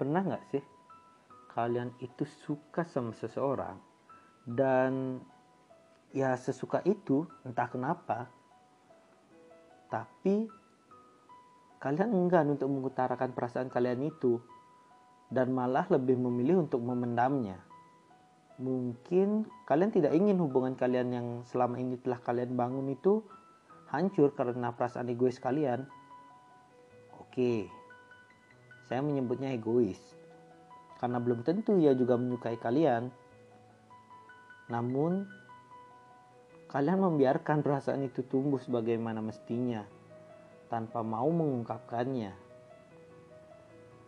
pernah nggak sih kalian itu suka sama seseorang dan ya sesuka itu entah kenapa tapi kalian enggan untuk mengutarakan perasaan kalian itu dan malah lebih memilih untuk memendamnya. Mungkin kalian tidak ingin hubungan kalian yang selama ini telah kalian bangun itu hancur karena perasaan egois kalian. Oke saya menyebutnya egois karena belum tentu ia juga menyukai kalian. Namun, kalian membiarkan perasaan itu tumbuh sebagaimana mestinya tanpa mau mengungkapkannya.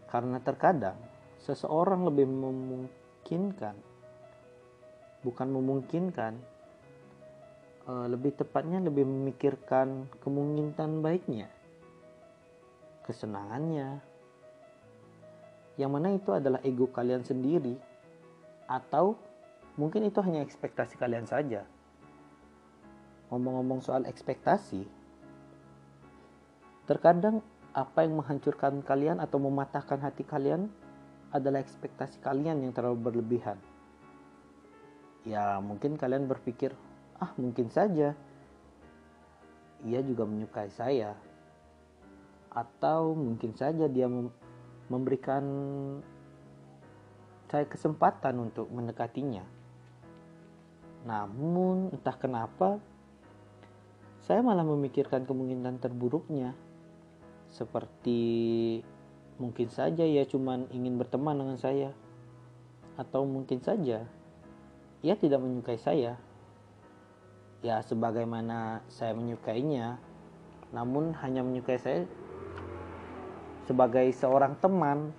Karena terkadang seseorang lebih memungkinkan, bukan memungkinkan, eh, lebih tepatnya lebih memikirkan kemungkinan baiknya, kesenangannya, yang mana itu adalah ego kalian sendiri atau mungkin itu hanya ekspektasi kalian saja. Ngomong-ngomong soal ekspektasi, terkadang apa yang menghancurkan kalian atau mematahkan hati kalian adalah ekspektasi kalian yang terlalu berlebihan. Ya, mungkin kalian berpikir, "Ah, mungkin saja ia juga menyukai saya." Atau mungkin saja dia memberikan saya kesempatan untuk mendekatinya. Namun entah kenapa saya malah memikirkan kemungkinan terburuknya. Seperti mungkin saja ia cuma ingin berteman dengan saya. Atau mungkin saja ia tidak menyukai saya. Ya sebagaimana saya menyukainya, namun hanya menyukai saya sebagai seorang teman.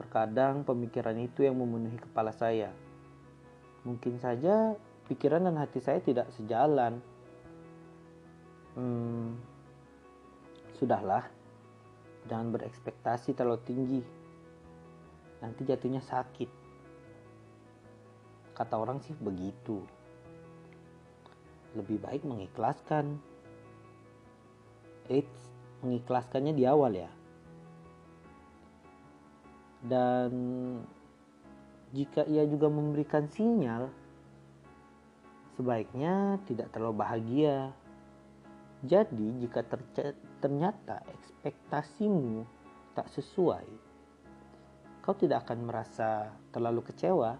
Terkadang pemikiran itu yang memenuhi kepala saya. Mungkin saja pikiran dan hati saya tidak sejalan. Hmm, sudahlah. Jangan berekspektasi terlalu tinggi. Nanti jatuhnya sakit. Kata orang sih begitu lebih baik mengikhlaskan. Eits, mengikhlaskannya di awal ya. Dan jika ia juga memberikan sinyal, sebaiknya tidak terlalu bahagia. Jadi, jika ternyata ekspektasimu tak sesuai, kau tidak akan merasa terlalu kecewa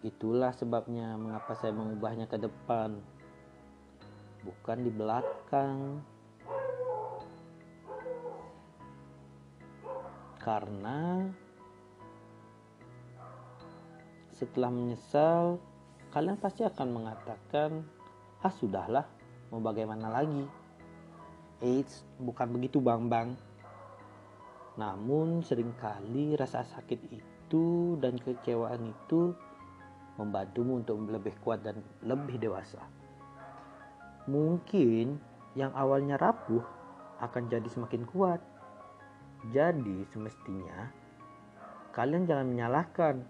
Itulah sebabnya mengapa saya mengubahnya ke depan, bukan di belakang. Karena setelah menyesal, kalian pasti akan mengatakan, "Ah, sudahlah, mau bagaimana lagi?" Eits, bukan begitu, Bang Bang. Namun sering kali rasa sakit itu dan kecewaan itu membantumu untuk lebih kuat dan lebih dewasa. Mungkin yang awalnya rapuh akan jadi semakin kuat. Jadi semestinya kalian jangan menyalahkan,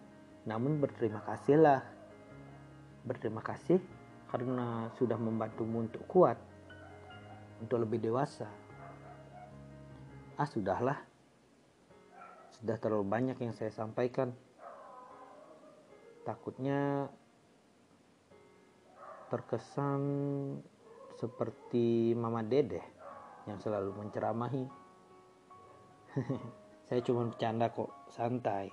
namun berterima kasihlah. Berterima kasih karena sudah membantumu untuk kuat, untuk lebih dewasa. Ah sudahlah, sudah terlalu banyak yang saya sampaikan takutnya terkesan seperti Mama Dede yang selalu menceramahi. Saya cuma bercanda kok, santai.